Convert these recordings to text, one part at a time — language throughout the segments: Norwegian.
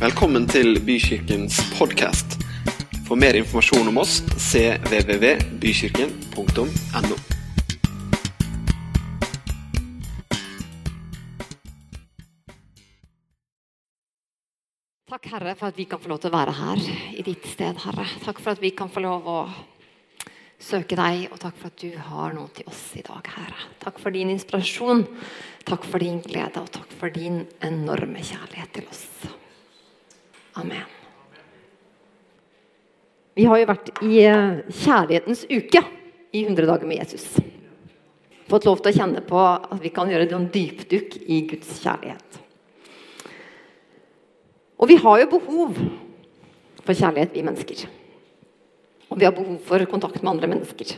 Velkommen til Bykirkens podkast. For mer informasjon om oss cvvvbykirken.no. Takk, Herre, for at vi kan få lov til å være her i ditt sted, Herre. Takk for at vi kan få lov å søke deg, og takk for at du har noe til oss i dag, Herre. Takk for din inspirasjon, takk for din glede, og takk for din enorme kjærlighet til oss. Amen. Vi har jo vært i eh, kjærlighetens uke i 100 dager med Jesus. Fått lov til å kjenne på at vi kan gjøre noen dypdukk i Guds kjærlighet. Og vi har jo behov for kjærlighet, vi mennesker. Og vi har behov for kontakt med andre mennesker.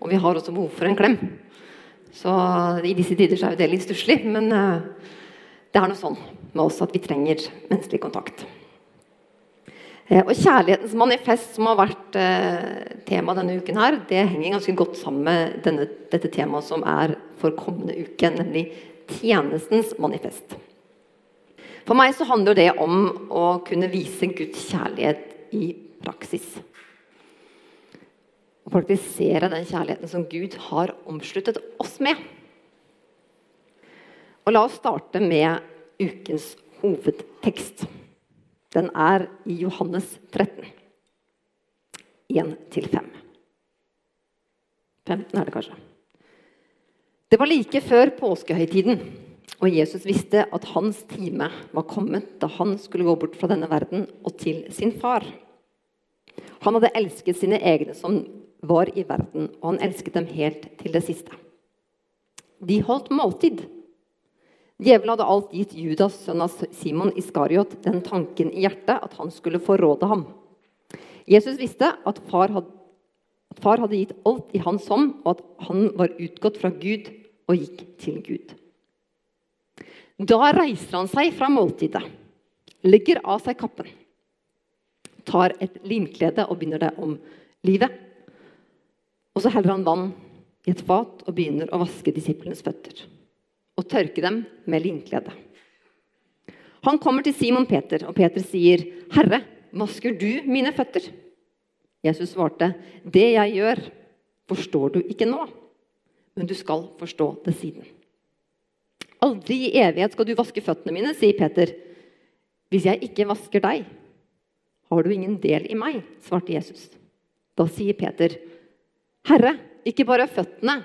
Og vi har også behov for en klem. Så i disse tider så er jo det litt stusslig, men eh, det er noe sånn med oss at vi trenger menneskelig kontakt. Eh, og Kjærlighetens manifest, som har vært eh, tema denne uken, her, det henger ganske godt sammen med denne, dette temaet som er for kommende uke, nemlig tjenestens manifest. For meg så handler det om å kunne vise Guds kjærlighet i praksis. Å praktisere den kjærligheten som Gud har omsluttet oss med. Og La oss starte med ukens hovedtekst. Den er i Johannes 13. 1-5. 15 er det kanskje. Det var like før påskehøytiden, og Jesus visste at hans time var kommet da han skulle gå bort fra denne verden og til sin far. Han hadde elsket sine egne som var i verden, og han elsket dem helt til det siste. De holdt måltid. Djevelen hadde alt gitt Judas, sønn av Simon Iskariot, den tanken i hjertet at han skulle forråde ham. Jesus visste at far hadde, at far hadde gitt alt i hans hånd, og at han var utgått fra Gud og gikk til Gud. Da reiser han seg fra måltidet, legger av seg kappen, tar et limklede og begynner det om livet. Og så heller han vann i et fat og begynner å vaske disiplenes føtter. Og tørke dem med linkledet. Han kommer til Simon Peter, og Peter sier, 'Herre, vasker du mine føtter?' Jesus svarte, 'Det jeg gjør, forstår du ikke nå, men du skal forstå det siden.' Aldri i evighet skal du vaske føttene mine, sier Peter. Hvis jeg ikke vasker deg, har du ingen del i meg, svarte Jesus. Da sier Peter, Herre, ikke bare føttene,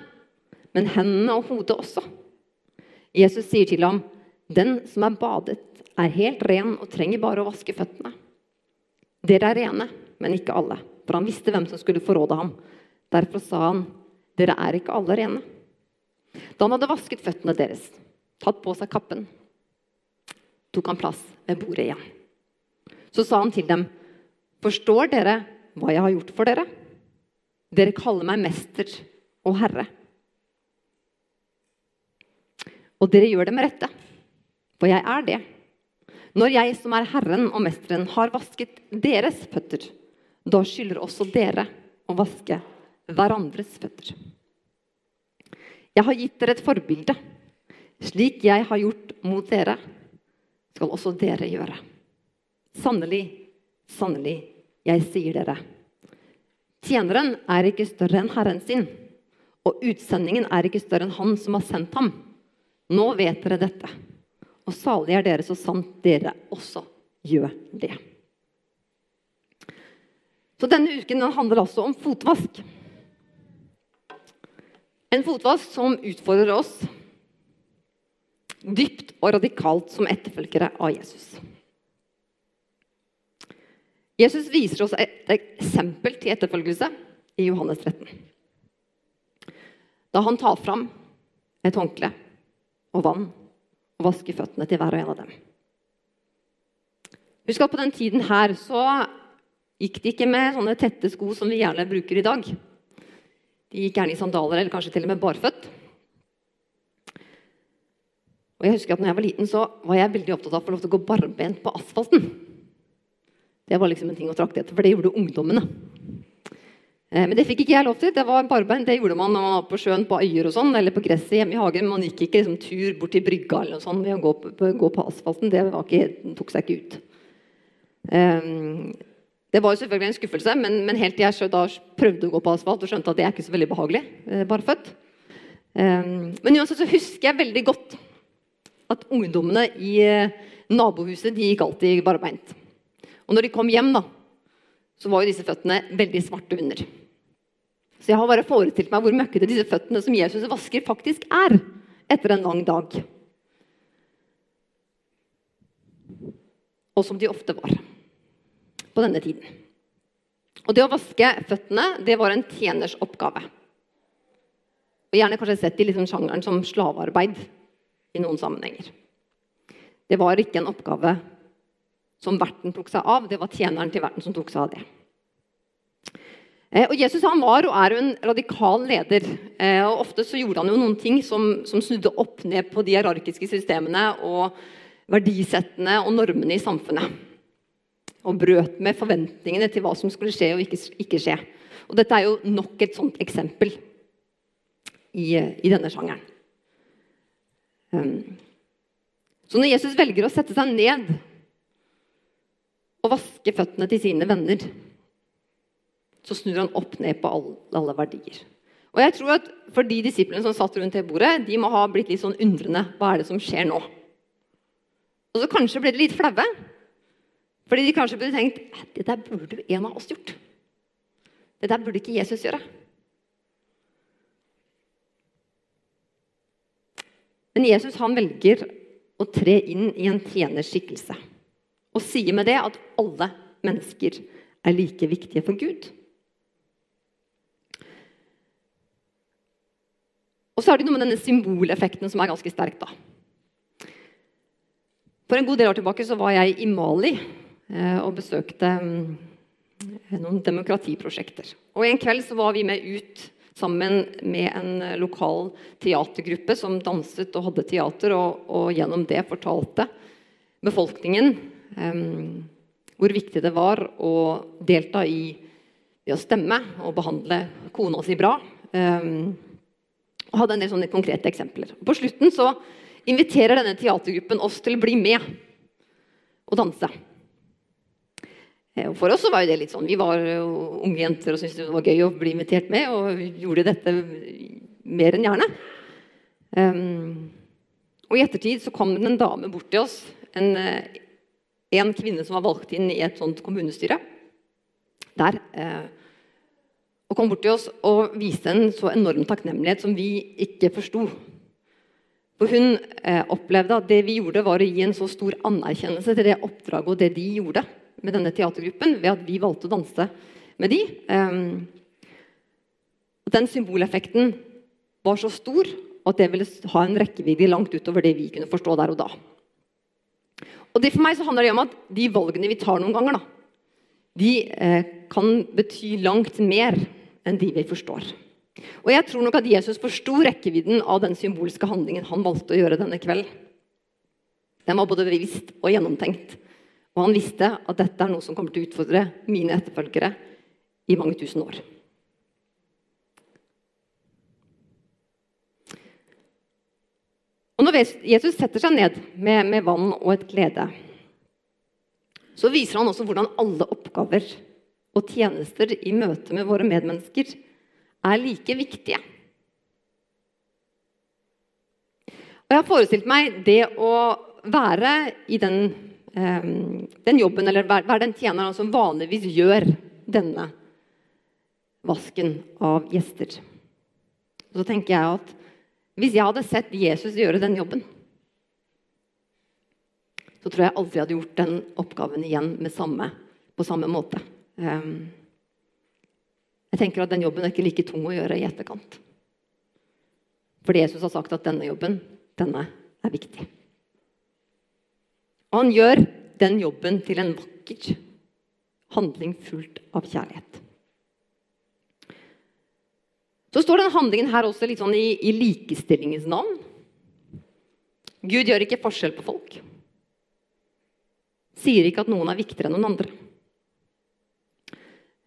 men hendene og hodet også. Jesus sier til ham, Den som er badet, er helt ren og trenger bare å vaske føttene. Dere er rene, men ikke alle, for han visste hvem som skulle forråde ham. Derfor sa han, Dere er ikke alle rene. Da han hadde vasket føttene deres, tatt på seg kappen, tok han plass ved bordet igjen. Så sa han til dem, Forstår dere hva jeg har gjort for dere? Dere kaller meg mester og herre. Og dere gjør det med rette, for jeg er det. Når jeg som er Herren og Mesteren, har vasket deres føtter, da skylder også dere å vaske hverandres føtter. Jeg har gitt dere et forbilde. Slik jeg har gjort mot dere, skal også dere gjøre. Sannelig, sannelig, jeg sier dere. Tjeneren er ikke større enn herren sin, og utsendingen er ikke større enn han som har sendt ham. Nå vet dere dette, og salig er dere så sant dere også gjør det. Så denne uken den handler altså om fotvask. En fotvask som utfordrer oss dypt og radikalt som etterfølgere av Jesus. Jesus viser oss et eksempel til etterfølgelse i Johannes 13. Da han tar fram et håndkle og vann og vaske føttene til hver og en av dem. Husk at på den tiden her så gikk de ikke med sånne tette sko som vi gjerne bruker i dag. De gikk gjerne i sandaler eller kanskje til og med barføtt. Og jeg husker at når jeg var liten, så var jeg veldig opptatt av å få lov til å gå barbent på asfalten. Det var liksom en ting å trakte etter, for det gjorde ungdommene. Eh, men det fikk ikke jeg lov til. Det var barbeint. Det gjorde man når man var på sjøen på øyer og sånn, eller på gresset hjemme i hagen. Man gikk ikke liksom, tur bort til brygga eller noe sånt ved å gå på, gå på asfalten. Det ikke, tok seg ikke ut. Um, det var jo selvfølgelig en skuffelse, men, men helt til jeg da prøvde å gå på asfalt og skjønte at det er ikke så veldig behagelig. Eh, bare født. Um, men uansett så husker jeg veldig godt at ungdommene i eh, nabohuset de gikk alltid barbeint. Og når de kom hjem, da, så var jo disse føttene veldig svarte under. Så jeg har bare forestilt meg hvor møkkete disse føttene som Jesus vasker, faktisk er etter en lang dag. Og som de ofte var på denne tiden. Og det å vaske føttene det var en tjeners oppgave. Og gjerne kanskje sett i liksom sjangeren som slavearbeid i noen sammenhenger. Det var ikke en oppgave som verten tok seg av, det var tjeneren til verten som tok seg av det. Eh, og Jesus han var og er jo en radikal leder. Eh, og Ofte så gjorde han jo noen ting som, som snudde opp ned på de hierarkiske systemene og verdisettene og normene i samfunnet. Og brøt med forventningene til hva som skulle skje og ikke, ikke skje. Og Dette er jo nok et sånt eksempel i, i denne sjangeren. Um, så når Jesus velger å sette seg ned og vaske føttene til sine venner, så snur han opp ned på alle, alle verdier. Og jeg tror at For de disiplene som satt rundt det bordet, de må ha blitt litt sånn undrende. Hva er det som skjer nå? Og så kanskje ble de litt flaue. Fordi de kanskje burde tenkt det der burde en av oss gjort. Det der burde ikke Jesus gjøre. Men Jesus han velger å tre inn i en tjenerskikkelse. Og sier med det at alle mennesker er like viktige for Gud. Og så er det noe med denne symboleffekten som er ganske sterk. da. For en god del år tilbake så var jeg i Mali eh, og besøkte mm, noen demokratiprosjekter. Og En kveld så var vi med ut sammen med en lokal teatergruppe som danset og hadde teater, og, og gjennom det fortalte befolkningen um, hvor viktig det var å delta i det å stemme og behandle kona si bra. Um, og hadde en del sånne konkrete eksempler. På slutten så inviterer denne teatergruppen oss til å bli med og danse. Eh, for oss så var det litt sånn, Vi var unge jenter og syntes det var gøy å bli invitert med. Og gjorde dette mer enn gjerne. Um, og I ettertid så kom det en dame bort til oss. En, eh, en kvinne som var valgt inn i et sånt kommunestyre. Der. Eh, og kom bort til oss og viste en så enorm takknemlighet som vi ikke forsto. For hun eh, opplevde at det vi gjorde, var å gi en så stor anerkjennelse til det oppdraget og det de gjorde med denne teatergruppen, ved at vi valgte å danse med de. Um, den symboleffekten var så stor at det ville ha en rekkevidde langt utover det vi kunne forstå der og da. Og det For meg så handler det om at de valgene vi tar noen ganger, da, de eh, kan bety langt mer enn de vi forstår. Og jeg tror nok at Jesus forsto rekkevidden av den symbolske handlingen han valgte å gjøre denne kveld. Den var både bevisst og gjennomtenkt. Og han visste at dette er noe som kommer til å utfordre mine etterfølgere i mange tusen år. Og Når Jesus setter seg ned med, med vann og et glede, så viser han også hvordan alle oppgaver og tjenester i møte med våre medmennesker er like viktige. Og jeg har forestilt meg det å være i den, eh, den jobben, eller være, den tjeneren som vanligvis gjør denne vasken av gjester. Og så tenker jeg at hvis jeg hadde sett Jesus gjøre den jobben, så tror jeg aldri jeg hadde gjort den oppgaven igjen samme, på samme måte. Um, jeg tenker at Den jobben er ikke like tung å gjøre i etterkant. Fordi Jesus har sagt at denne jobben, denne er viktig. Og han gjør den jobben til en vakker handling fullt av kjærlighet. Så står denne handlingen her også litt sånn i, i likestillingens navn. Gud gjør ikke forskjell på folk. Sier ikke at noen er viktigere enn noen andre.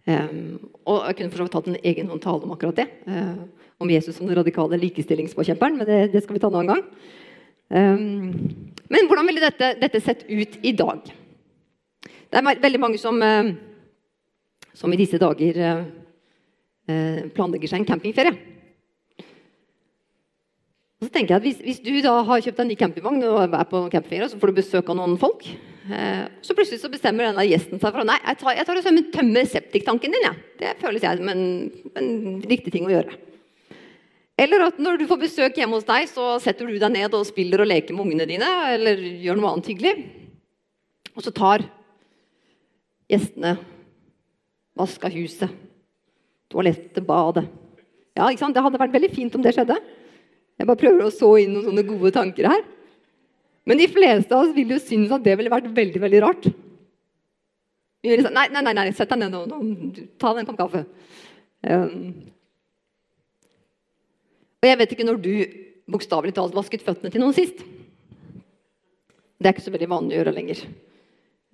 Um, og Jeg kunne for så vidt tatt en egen tale om akkurat det. Uh, om Jesus som den radikale likestillingspåkjemperen, men det, det, skal vi ta en annen gang. Um, men hvordan ville dette, dette, sett ut i dag? Det er veldig mange som, eh, som i disse dager eh, eh, planlegger seg en campingferie. Og så tenker jeg at hvis, hvis, du da har kjøpt en ny campingvogn og er på campingferie, så får du besøk av noen folk. Eh, så plutselig så bestemmer denne gjesten seg for nei, jeg tar, jeg tar og tømmer septiktanken din. Ja. Det føles jeg som en, en, riktig ting å gjøre. Eller at når du får besøk hjemme hos deg, så setter du deg ned og spiller og leker med ungene dine. Eller gjør noe annet hyggelig. Og så tar gjestene vaska huset, toalettet, badet. Ja, ikke sant? Det hadde vært veldig fint om det skjedde. Jeg bare prøver å så inn noen sånne gode tanker her. Men de fleste av oss vil jo synes at det ville vært veldig veldig rart. Vi vil si, nei, nei, nei, nei, sett deg ned nå. nå ta deg en kopp kaffe. Um, og jeg vet ikke når du bokstavelig talt vasket føttene til noen sist. Det er ikke så veldig vanlig å gjøre lenger.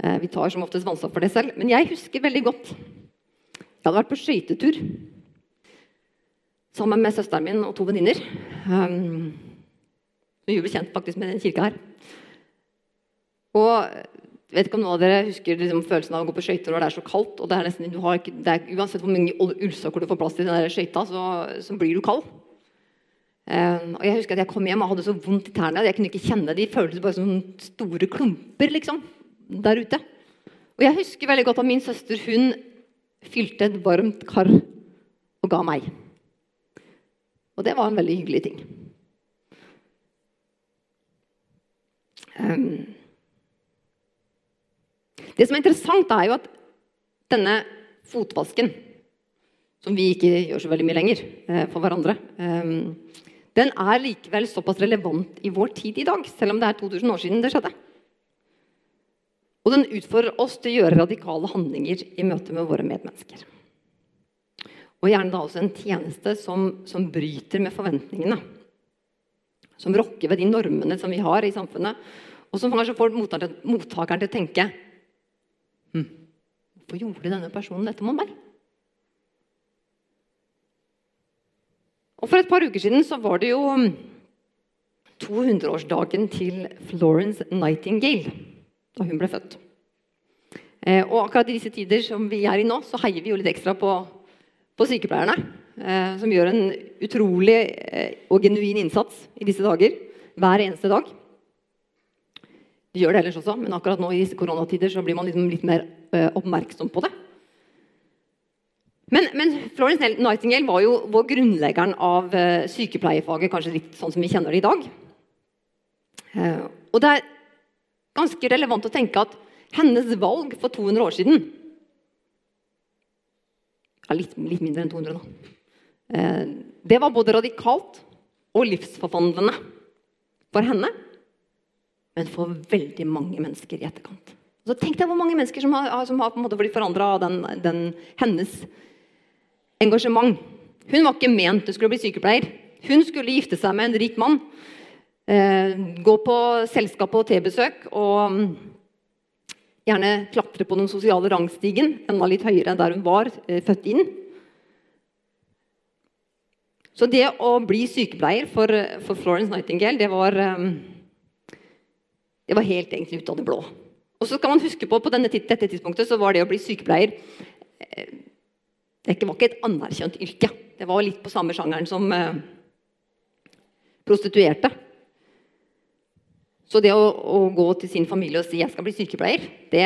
Uh, vi tar som oftest ansvar for det selv. Men jeg husker veldig godt Jeg hadde vært på skøytetur sammen med søsteren min og to venninner. Um, vi ble kjent faktisk med den kirka her. Og vet ikke om noen av dere husker liksom, følelsen av å gå på skøyter når det er så kaldt. og det er nesten, ikke, det er, Uansett hvor mange ullsokker du får plass til i den skøyta, så, så, blir du kald. Um, og Jeg husker at jeg kom hjem og hadde så vondt i tærne. Jeg kunne ikke kjenne de føltes bare som store klumper liksom, der ute. Og jeg husker veldig godt at min søster hun fylte et varmt kar og ga meg. Og det var en veldig hyggelig ting. Um, det som er interessant, er jo at denne fotvasken, som vi ikke gjør så veldig mye lenger eh, for hverandre, um, den er likevel såpass relevant i vår tid i dag, selv om det er 2000 år siden det skjedde. Og den utfordrer oss til å gjøre radikale handlinger i møte med våre medmennesker. Og gjerne da også en tjeneste som, som bryter med forventningene. Som rokker ved de normene som vi har i samfunnet, og som kanskje får mottakeren til å tenke hm, Hvorfor gjorde denne personen dette mot meg? Og For et par uker siden så var det jo 200-årsdagen til Florence Nightingale da hun ble født. Eh, og akkurat i disse tider som vi er i nå, så heier vi jo litt ekstra på på sykepleierne, eh, som gjør en utrolig eh, og genuin innsats i disse dager. Hver eneste dag. De gjør det ellers også, men akkurat nå i disse koronatider så blir man liksom litt mer eh, oppmerksom på det. Men, men, Florence Nightingale var jo vår grunnleggeren av sykepleierfaget, kanskje litt sånn som vi kjenner det i dag. Og det er ganske relevant å tenke at hennes valg for 200 år siden ja, litt, litt, mindre enn 200 nå. Eh, det var både radikalt og livsforvandlende for henne, men for veldig mange mennesker i etterkant. Så Tenk deg hvor mange mennesker som har, som har blitt forandra av den, den, hennes engasjement. Hun var ikke ment til å bli sykepleier. Hun skulle gifte seg med en rik mann. Eh, gå på selskap og tebesøk og Gjerne klatre på den sosiale rangstigen, enda litt høyere enn der hun var eh, født inn. Så det å bli sykepleier for, for Florence Nightingale, det var, eh, det var helt egentlig ut av det blå. Og så skal man huske på på denne, dette tidspunktet så var det å bli sykepleier eh, det var ikke et anerkjent yrke. Det var litt på samme sjangeren som eh, prostituerte. Så det å, å, gå til sin familie og si 'jeg skal bli sykepleier', det,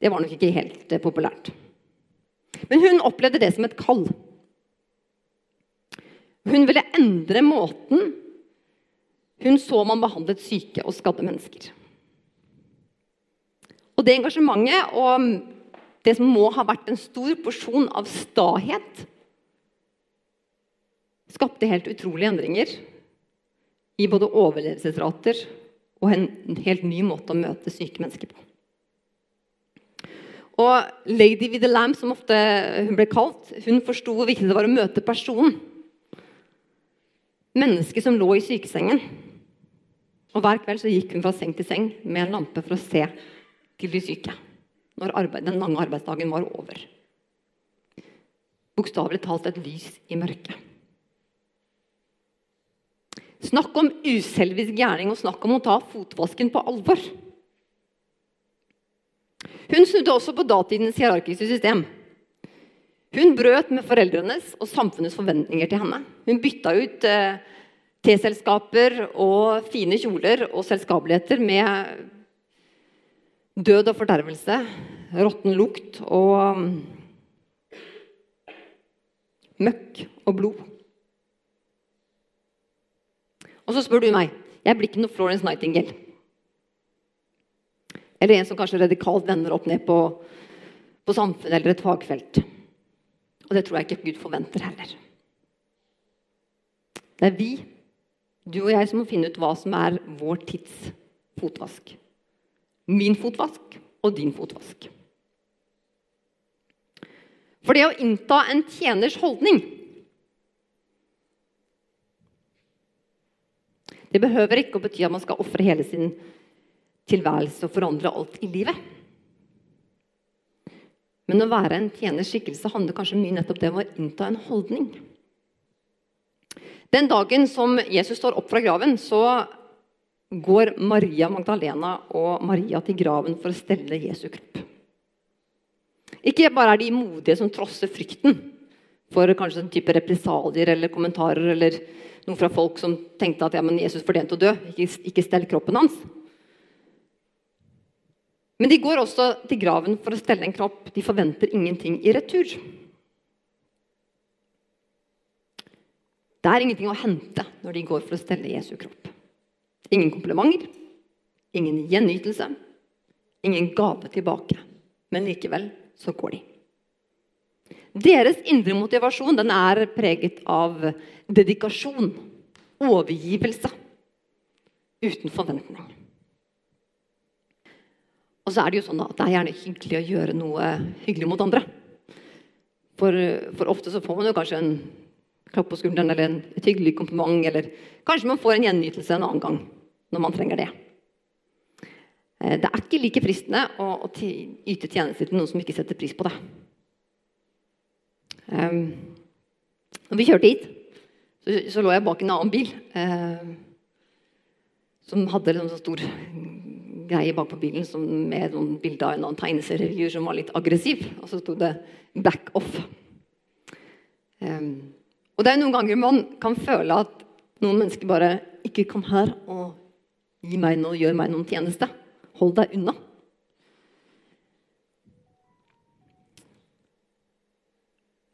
det var nok ikke helt eh, populært. Men hun opplevde det som et kall. Hun ville endre måten hun så man behandlet syke og skadde mennesker. Og det engasjementet og det som må ha vært en stor porsjon av stahet, skapte helt utrolige endringer i både overlevelsesrater og en helt ny måte å møte syke mennesker på. Og Lady with the Lamb, som ofte hun ble kalt, hun forsto hvor viktig det var å møte personen. Mennesket som lå i sykesengen. Og Hver kveld så gikk hun fra seng til seng med en lampe for å se til de syke. Når arbeid, den lange arbeidsdagen var over. Bokstavelig talt et lys i mørket. Snakk om uselvisk gjerning og snakk om å ta fotvasken på alvor. Hun snudde også på datidens hierarkiske system. Hun brøt med foreldrenes og samfunnets forventninger til henne. Hun bytta ut eh, teselskaper og fine kjoler og selskapeligheter med død og fordervelse, råtten lukt og mm, møkk og blod. Og så spør du meg. Jeg blir ikke noe Florence Nightingale. Eller en som kanskje radikalt vender opp ned på, på samfunnet eller et fagfelt. Og det tror jeg ikke Gud forventer heller. Det er vi, du og jeg, som må finne ut hva som er vår tids fotvask. Min fotvask og din fotvask. For det å innta en tjeners holdning Det behøver ikke å bety at man skal ofre hele sin tilværelse og forandre alt i livet. Men å være en tjeners skikkelse handler kanskje mye nettopp det om å innta en holdning. Den dagen som Jesus står opp fra graven, så går Maria Magdalena og Maria til graven for å stelle Jesu kropp. Ikke bare er de modige som trosser frykten for kanskje en type represalier eller kommentarer eller noe fra folk som tenkte at ja, Jesus fortjente å dø, ikke, ikke stell kroppen hans. Men de går også til graven for å stelle en kropp. De forventer ingenting i retur. Det er ingenting å hente når de går for å stelle Jesu kropp. Ingen komplimenter, ingen gjenytelse, ingen gave tilbake. Men likevel så går de. Deres indre motivasjon den er preget av dedikasjon, overgivelse, uten forventning. Og så er det jo sånn at det er gjerne hyggelig å gjøre noe hyggelig mot andre. For, for ofte så får man jo kanskje en klapp på skulderen eller en, et hyggelig kompliment. Eller kanskje man får en gjenytelse en annen gang når man trenger det. Eh, det er ikke like fristende å, å yte tjenester til noen som ikke setter pris på det. Um, når vi kjørte hit, så, lå jeg bak en annen bil eh, som hadde en sånn stor greie bak på bilen som, med noen bilder av en annen tegneseriefigur som var litt aggressiv. Og så sto det 'back off'. Eh, og det er noen ganger man kan føle at noen mennesker bare ikke kom her og gi meg noe, gjør meg noen tjeneste. Hold deg unna.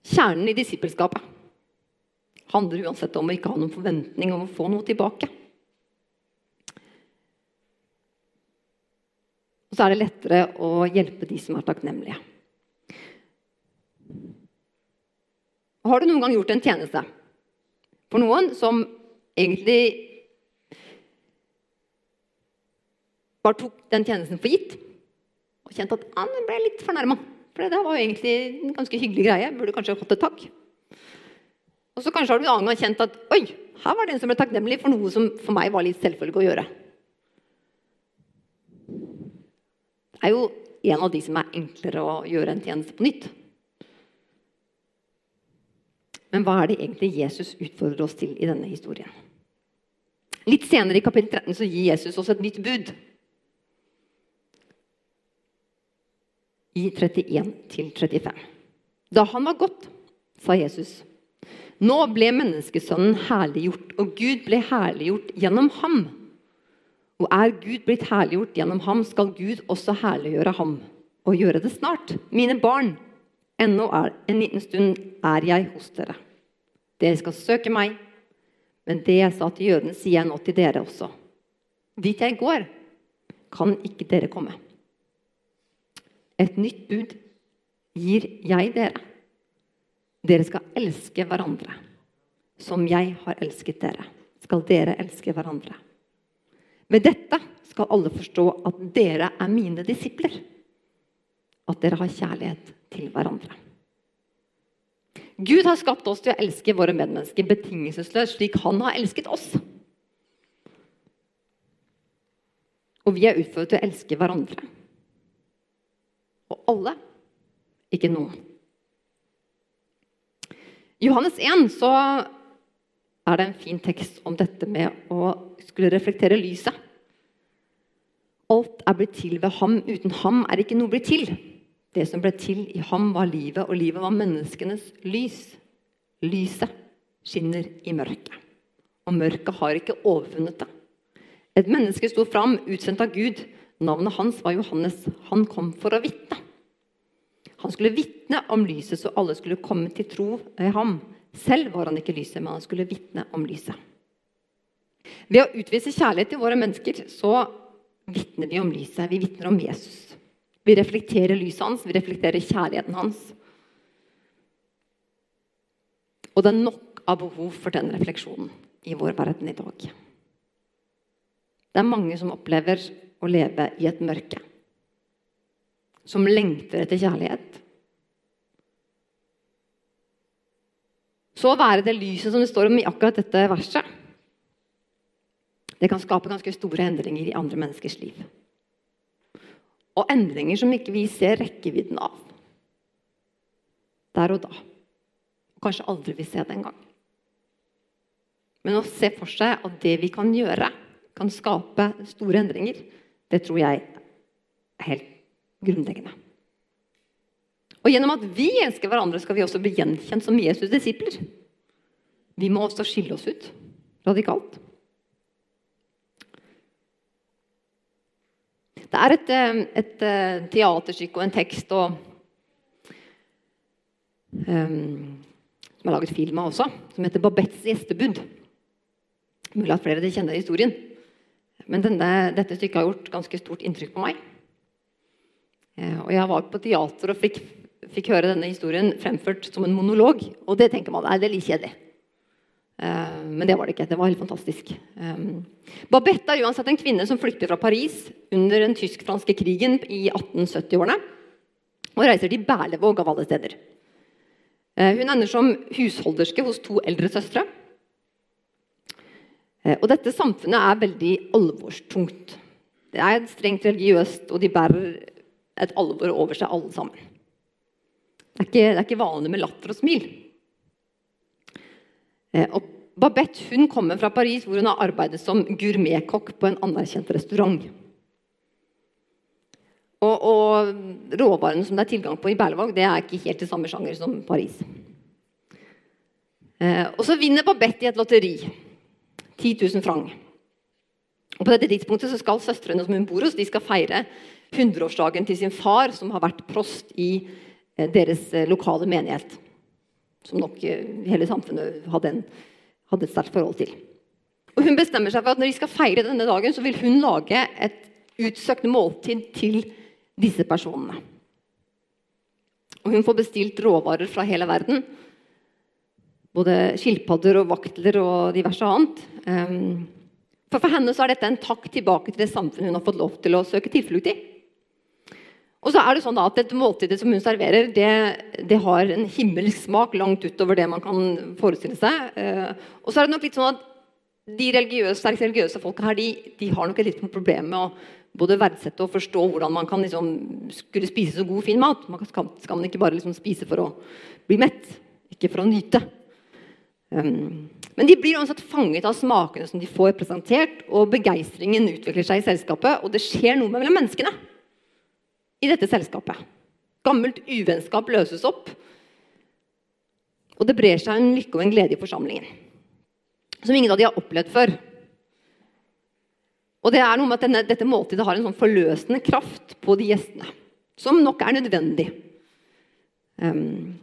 Kjernen i disippelskapet handler uansett om å ikke ha noen forventning om å få noe tilbake. Og så er det lettere å hjelpe de som er takknemlige. Har du noen gang gjort en tjeneste for noen som egentlig bare tok den tjenesten for gitt og kjente at han ble litt fornærma? For det var jo egentlig en ganske hyggelig greie. Burde kanskje fått et takk. Og så kanskje har du en annen gang kjent at oi, her var det en som ble takknemlig for noe som for meg var litt selvfølgelig å gjøre. Det er jo en av de som er enklere å gjøre en tjeneste på nytt. Men hva er det egentlig Jesus utfordrer oss til i denne historien? Litt senere i kapittel 13 så gir Jesus oss et nytt bud. I 31-35. Da han var gått, sa Jesus, nå ble menneskesønnen herliggjort, og Gud ble herliggjort gjennom ham. Og er Gud blitt herliggjort gjennom ham, skal Gud også herliggjøre ham. Og gjøre det snart. Mine barn, ennå en liten stund er jeg hos dere. Dere skal søke meg, men det jeg sa til jødene, sier jeg nå til dere også. Dit jeg går, kan ikke dere komme. Et nytt bud gir jeg dere. Dere skal elske hverandre. Som jeg har elsket dere, skal dere elske hverandre. Med dette skal alle forstå at dere er mine disipler. At dere har kjærlighet til hverandre. Gud har skapt oss til å elske våre medmennesker betingelsesløst, slik han har elsket oss. Og vi er utfordret til å elske hverandre. Og alle, ikke noen. I Johannes 1 så er det en fin tekst om dette med å skulle reflektere lyset. Alt er blitt til ved ham. Uten ham er ikke noe blitt til. Det som ble til i ham, var livet, og livet var menneskenes lys. Lyset skinner i mørket, og mørket har ikke overfunnet det. Et menneske sto fram, utsendt av Gud. Navnet hans var Johannes. Han kom for å vitne. Han skulle vitne om lyset, så alle skulle komme til tro i ham. Selv var han ikke lyset, men han skulle vitne om lyset. Ved å utvise kjærlighet til våre mennesker så vitner vi om lyset. Vi vitner om Jesus. Vi reflekterer lyset hans, vi reflekterer kjærligheten hans. Og det er nok av behov for den refleksjonen i vår verden i dag. Det er mange som opplever å leve i et mørke. Som lengter etter kjærlighet. Så å være det lyset som det står om i akkurat dette verset, det kan skape ganske store endringer i andre menneskers liv. Og endringer som ikke vi ser rekkevidden av der og da. Kanskje aldri vil se det engang. Men å se for seg at det vi kan gjøre, kan skape store endringer, det tror jeg er helt grunnleggende. Og gjennom at vi elsker hverandre, skal vi også bli gjenkjent som Jesus' disipler. Vi må også skille oss ut radikalt. Det er et, eh, et, eh, teaterstykke og en tekst og, um, som er laget film av også, som heter 'Babettes gjestebud'. Mulig at flere av dere kjenner historien. Men denne, dette stykket har gjort ganske stort inntrykk på meg. Eh, og jeg var på teater og fikk, fikk, høre denne historien fremført som en monolog. Og det tenker man nei, det er litt kjedelig. Eh, men det var det ikke. Det var helt fantastisk. Eh, Babette er uansett en kvinne som flykter fra Paris under den tysk-franske krigen i 1870-årene. Og reiser til Berlevåg av alle steder. Hun ender som husholderske hos to eldre søstre. Og dette samfunnet er veldig alvorstungt. Det er strengt religiøst, og de bærer et alvor over seg alle sammen. Det er ikke, det er ikke vanlig med latter og smil. Eh, og Babette hun kommer fra Paris, hvor hun har arbeidet som gourmetkokk på en anerkjent restaurant. Og, og råvarene som det er tilgang på i Berlevåg, det er ikke helt i samme sjanger som Paris. Eh, og så vinner Babette i et lotteri. 10 000 franc. Og På dette tidspunktet så skal søstrene som hun bor hos, de skal feire 100-årsdagen til sin far, som har vært prost i eh, deres eh, lokale menighet som nok eh, hele samfunnet hadde, en, hadde et sterkt forhold til. Og Hun bestemmer seg for at når de skal feire denne dagen, så vil hun lage et utsøkt måltid til disse personene. Og Hun får bestilt råvarer fra hele verden. Både skilpadder og vaktler og diverse annet. Ehm, for For henne så er dette en takk tilbake til det samfunnet hun har fått lov til å søke tilflukt i. Og så er det sånn at Dette måltidet som hun serverer, det, det har en himmelsk smak langt utover det man kan forestille seg. Eh, og så er det nok litt sånn at De religiøse, sterkt religiøse folka her, de, de, har nok et lite problem med å både verdsette og forstå hvordan man kan liksom, skulle spise så god, fin mat. Man skal, skal man ikke bare liksom spise for å bli mett, ikke for å nyte. Um, men de blir uansett fanget av smakene som de får presentert, og begeistringen utvikler seg i selskapet, og det skjer noe mellom menneskene i dette selskapet. Gammelt uvennskap løses opp, og det brer seg en lykke og en glede i forsamlingen. Som ingen av de har opplevd før. Og det er noe med at denne, Dette måltidet har en sånn forløsende kraft på de gjestene, som nok er nødvendig. Um,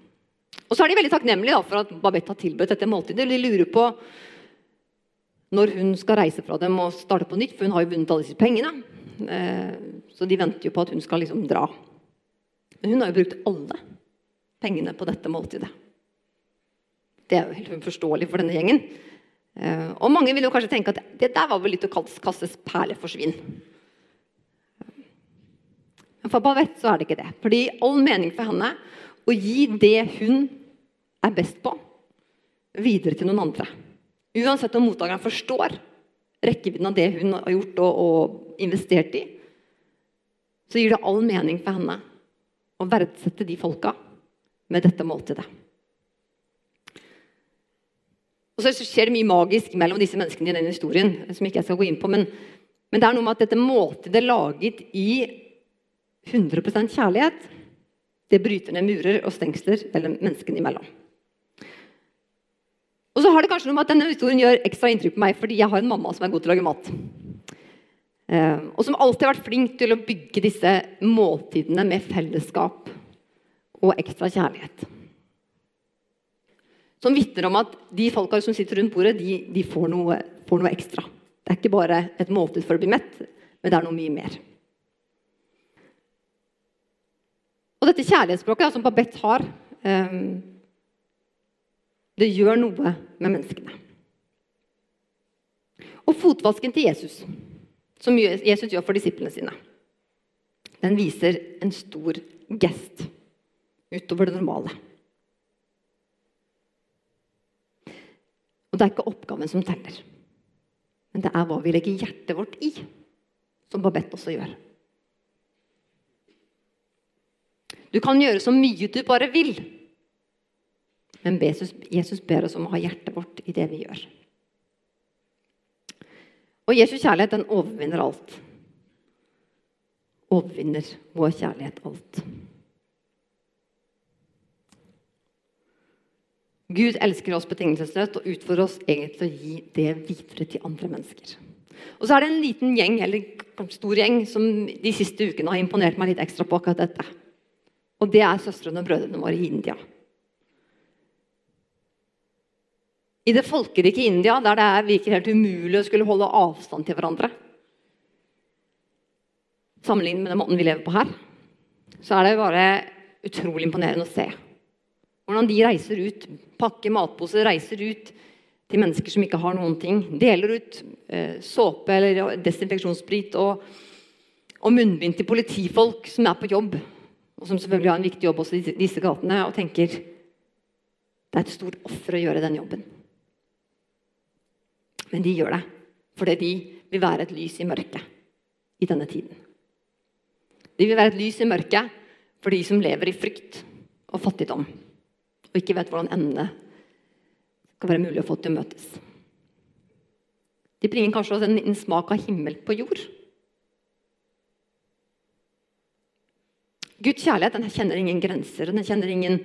og så er de veldig takknemlige for at Babette har tilbudt dette måltidet. De lurer på når hun skal reise fra dem og starte på nytt, for hun har jo vunnet alle disse pengene. Eh, så de venter jo på at hun skal liksom dra. Men hun har jo brukt alle pengene på dette måltidet. Det er jo helt uforståelig for denne gjengen. Eh, og mange vil jo kanskje tenke at det der var vel litt å kastes perleforsvinn. Men for Bavette så er det ikke det. Fordi all mening for henne å gi det hun er best på, videre til noen andre. Uansett om mottakeren forstår rekkevidden av det hun har gjort og, og investert i, så gir det all mening for henne å verdsette de folka med dette måltidet. Og så skjer det mye magisk mellom disse menneskene i den historien. som ikke jeg skal gå inn på, men Men det er noe med at dette måltidet laget i 100% kjærlighet, det bryter ned murer og stengsler mellom menneskene imellom. Og så har det kanskje noe med at Denne historien gjør ekstra inntrykk på meg fordi jeg har en mamma som er god til å lage mat. Eh, og som alltid har vært flink til å bygge disse måltidene med fellesskap og ekstra kjærlighet. Som vitner om at de folka som sitter rundt bordet, de, de får, noe, får noe ekstra. Det er ikke bare et måltid for å bli mett, men det er noe mye mer. Og dette kjærlighetsspråket som Babette har, eh, det gjør noe med menneskene. Og fotvasken til Jesus, som Jesus gjør for disiplene sine, den viser en stor gest utover det normale. Og det er ikke oppgaven som teller, men det er hva vi legger hjertet vårt i, som Babette også gjør. Du kan gjøre så mye du bare vil. Men Jesus, ber oss om å ha hjertet vårt i det vi gjør. Og Jesus kjærlighet den overvinner alt. Overvinner vår kjærlighet alt. Gud elsker oss betingelsesløst og utfordrer oss egentlig til å gi det videre til andre mennesker. Og så er det en liten gjeng eller stor gjeng som de siste ukene har imponert meg litt ekstra på akkurat dette. Og det er søstrene og brødrene våre i India. I det folkerike India, der det er virker helt umulig å skulle holde avstand til hverandre Sammenlignet med den måten vi lever på her, så er det bare utrolig imponerende å se. Hvordan de reiser ut, pakker matposer, reiser ut til mennesker som ikke har noen ting. Deler ut eh, såpe eller desinfeksjonssprit og, og munnbind til politifolk som er på jobb og som selvfølgelig har en viktig jobb også i disse gatene, og tenker det er et stort offer å gjøre den jobben. Men de gjør det fordi de vil være et lys i mørket i denne tiden. De vil være et lys i mørket for de som lever i frykt og fattigdom, og ikke vet hvordan endene skal være mulig å få til å møtes. De bringer kanskje også en liten smak av himmel på jord. Guds kjærlighet den kjenner ingen grenser. Den kjenner ingen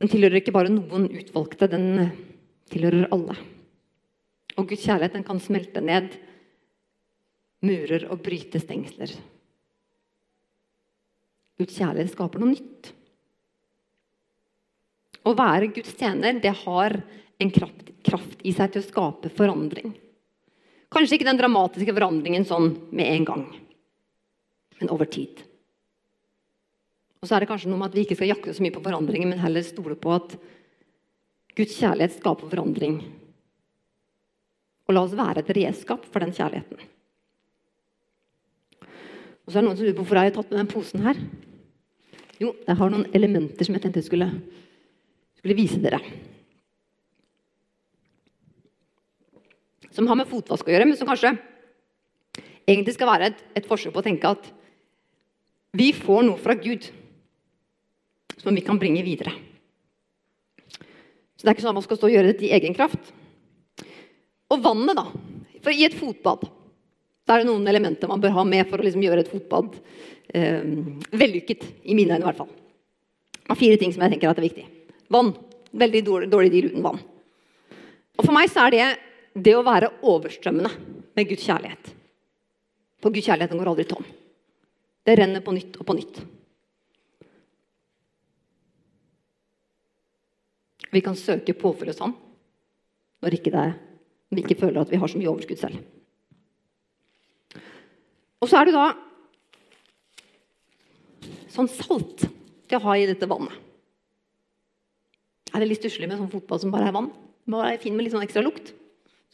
Den tilhører ikke bare noen utvalgte, den tilhører alle. Og Guds kjærlighet den kan smelte ned murer og bryte stengsler. Guds kjærlighet skaper noe nytt. Å være Guds tjener det har en kraft, kraft i seg til å skape forandring. Kanskje ikke den dramatiske forandringen sånn med en gang, men over tid. Og så er det kanskje noe med at vi ikke skal jakte så mye på forandringer, men heller stole på at Guds kjærlighet skaper forandring. Og la oss være et redskap for den kjærligheten. Og så er det noen som lurer på hvorfor jeg har tatt med den posen her. Jo, jeg har noen elementer som jeg tenkte jeg skulle, skulle vise dere. Som har med fotvask å gjøre, men som kanskje egentlig skal være et, et forsøk på å tenke at vi får noe fra Gud som vi kan bringe videre. Så det er ikke sånn at man skal stå og gjøre dette i egen kraft. Og vannet, da. For i et fotbad da er det noen elementer man bør ha med for å liksom gjøre et fotbad eh, vellykket. I mine øyne, i hvert fall. Det er fire ting som jeg tenker er viktig. Vann. Veldig dårlig, dårlig deal uten vann. Og For meg så er det det å være overstrømmende med Guds kjærlighet. For Guds kjærlighet går aldri tom. Det renner på nytt og på nytt. Vi kan søke påfyll hos Han når ikke det, vi ikke føler at vi har så mye overskudd selv. Og så er det da sånn salt til å ha i dette vannet. Er det litt stusslig med sånn fotball som bare er vann? Bare fin med litt sånn ekstra lukt.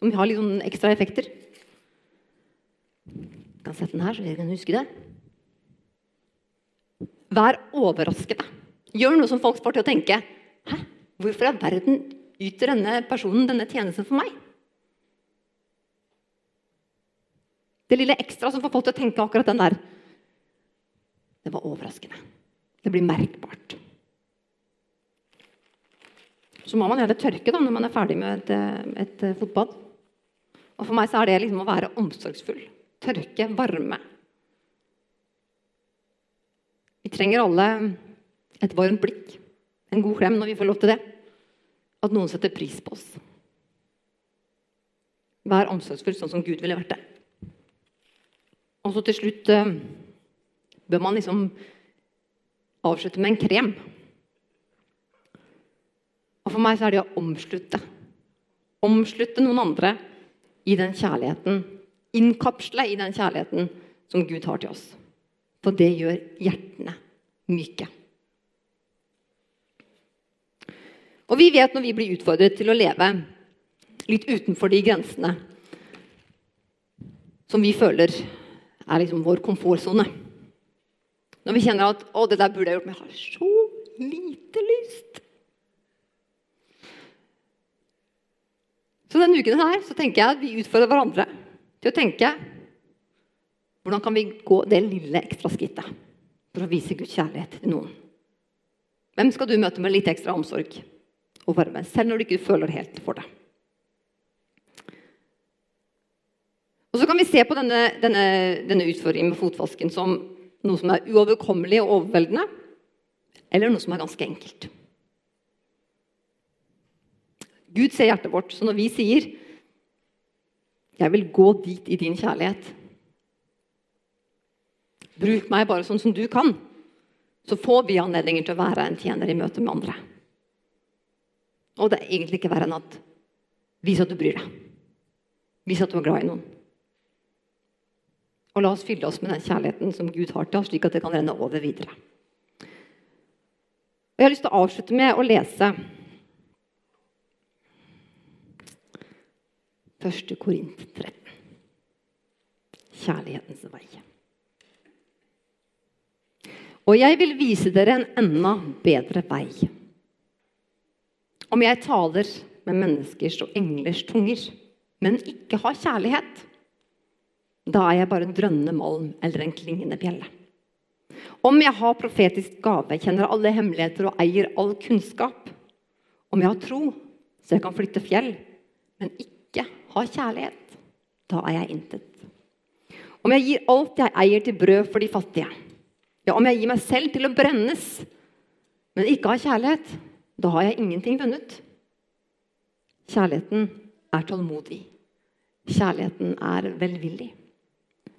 Som har litt sånn ekstra effekter. Jeg kan sette den her, så dere kan huske det. Vær overraskende. Gjør noe som folk får til å tenke Hæ? Hvorfor i all verden yter denne personen denne tjenesten for meg? Det lille ekstra som får folk til å tenke akkurat den der, det var overraskende. Det blir merkbart. Så må man gjerne tørke da, når man er ferdig med et, et fotbad. Og for meg så er det liksom å være omsorgsfull. Tørke, varme. Vi trenger alle et varmt blikk, en god klem når vi får lov til det. At noen setter pris på oss. Vær omsorgsfull sånn som Gud ville vært det. Og så til slutt eh, bør man liksom avslutte med en krem. Og for meg så er det å omslutte. Omslutte noen andre i den kjærligheten. Innkapsle i den kjærligheten som Gud har til oss. For det gjør hjertene myke. Og vi vet når vi blir utfordret til å leve litt utenfor de grensene som vi føler er liksom vår komfortsone. Når vi kjenner at 'Å, det der burde jeg gjort', men jeg har så lite lyst. Så denne uken her så tenker jeg at vi utfordrer hverandre til å tenke hvordan kan vi gå det lille ekstra skrittet for å vise Guds kjærlighet til noen? Hvem skal du møte med litt ekstra omsorg og varme, selv når du ikke føler helt for det? Og så kan vi se på denne, denne, denne utfordringen med fotvasken som noe som er uoverkommelig og overveldende, eller noe som er ganske enkelt. Gud ser hjertet vårt, så når vi sier 'Jeg vil gå dit i din kjærlighet', Bruk meg bare sånn som du kan. Så får vi anledninger til å være en tjener i møte med andre. Og det er egentlig ikke verre enn at vis at du bryr deg. Vis at du er glad i noen. Og la oss fylle oss med den kjærligheten som Gud har til oss, slik at det kan renne over videre. Og Jeg har lyst til å avslutte med å lese 1. Korint 13. Kjærlighetens vei. Og jeg vil vise dere en enda bedre vei. Om jeg taler med menneskers og englers tunger, men ikke har kjærlighet, da er jeg bare en drønnende malm eller en klingende bjelle. Om jeg har profetisk gave, kjenner alle hemmeligheter og eier all kunnskap. Om jeg har tro, så jeg kan flytte fjell, men ikke har kjærlighet, da er jeg intet. Om jeg gir alt jeg eier til brød for de fattige, ja, om jeg gir meg selv til å brennes, men ikke har kjærlighet, da har jeg ingenting vunnet. Kjærligheten er tålmodig. Kjærligheten er velvillig.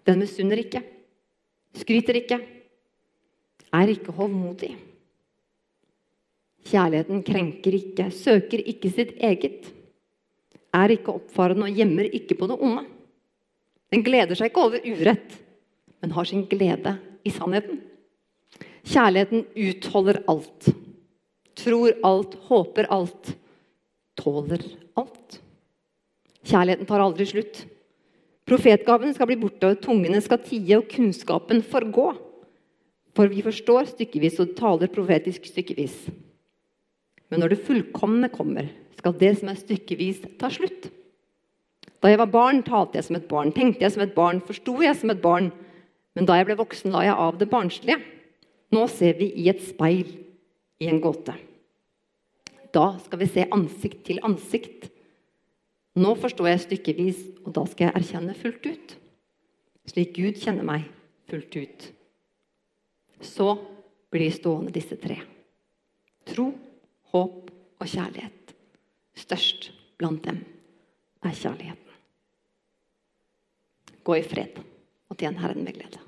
Den misunner ikke, skryter ikke, er ikke hovmodig. Kjærligheten krenker ikke, søker ikke sitt eget, er ikke oppfarende og gjemmer ikke på det onde. Den gleder seg ikke over urett, men har sin glede i sannheten. Kjærligheten utholder alt. Tror alt, håper alt, tåler alt. Kjærligheten tar aldri slutt. Profetgaven skal bli borte, og tungene skal tie, og kunnskapen forgå. For vi forstår stykkevis og taler profetisk stykkevis. Men når det fullkomne kommer, skal det som er stykkevis, ta slutt. Da jeg var barn, talte jeg som et barn, tenkte jeg som et barn, forsto jeg som et barn. Men da jeg ble voksen, la jeg av det barnslige. Nå ser vi i et speil i en gåte. Da skal vi se ansikt til ansikt. Nå forstår jeg stykkevis, og da skal jeg erkjenne fullt ut. Slik Gud kjenner meg fullt ut. Så blir stående disse tre. Tro, håp og kjærlighet. Størst blant dem er kjærligheten. Gå i fred og tjen Herren med glede.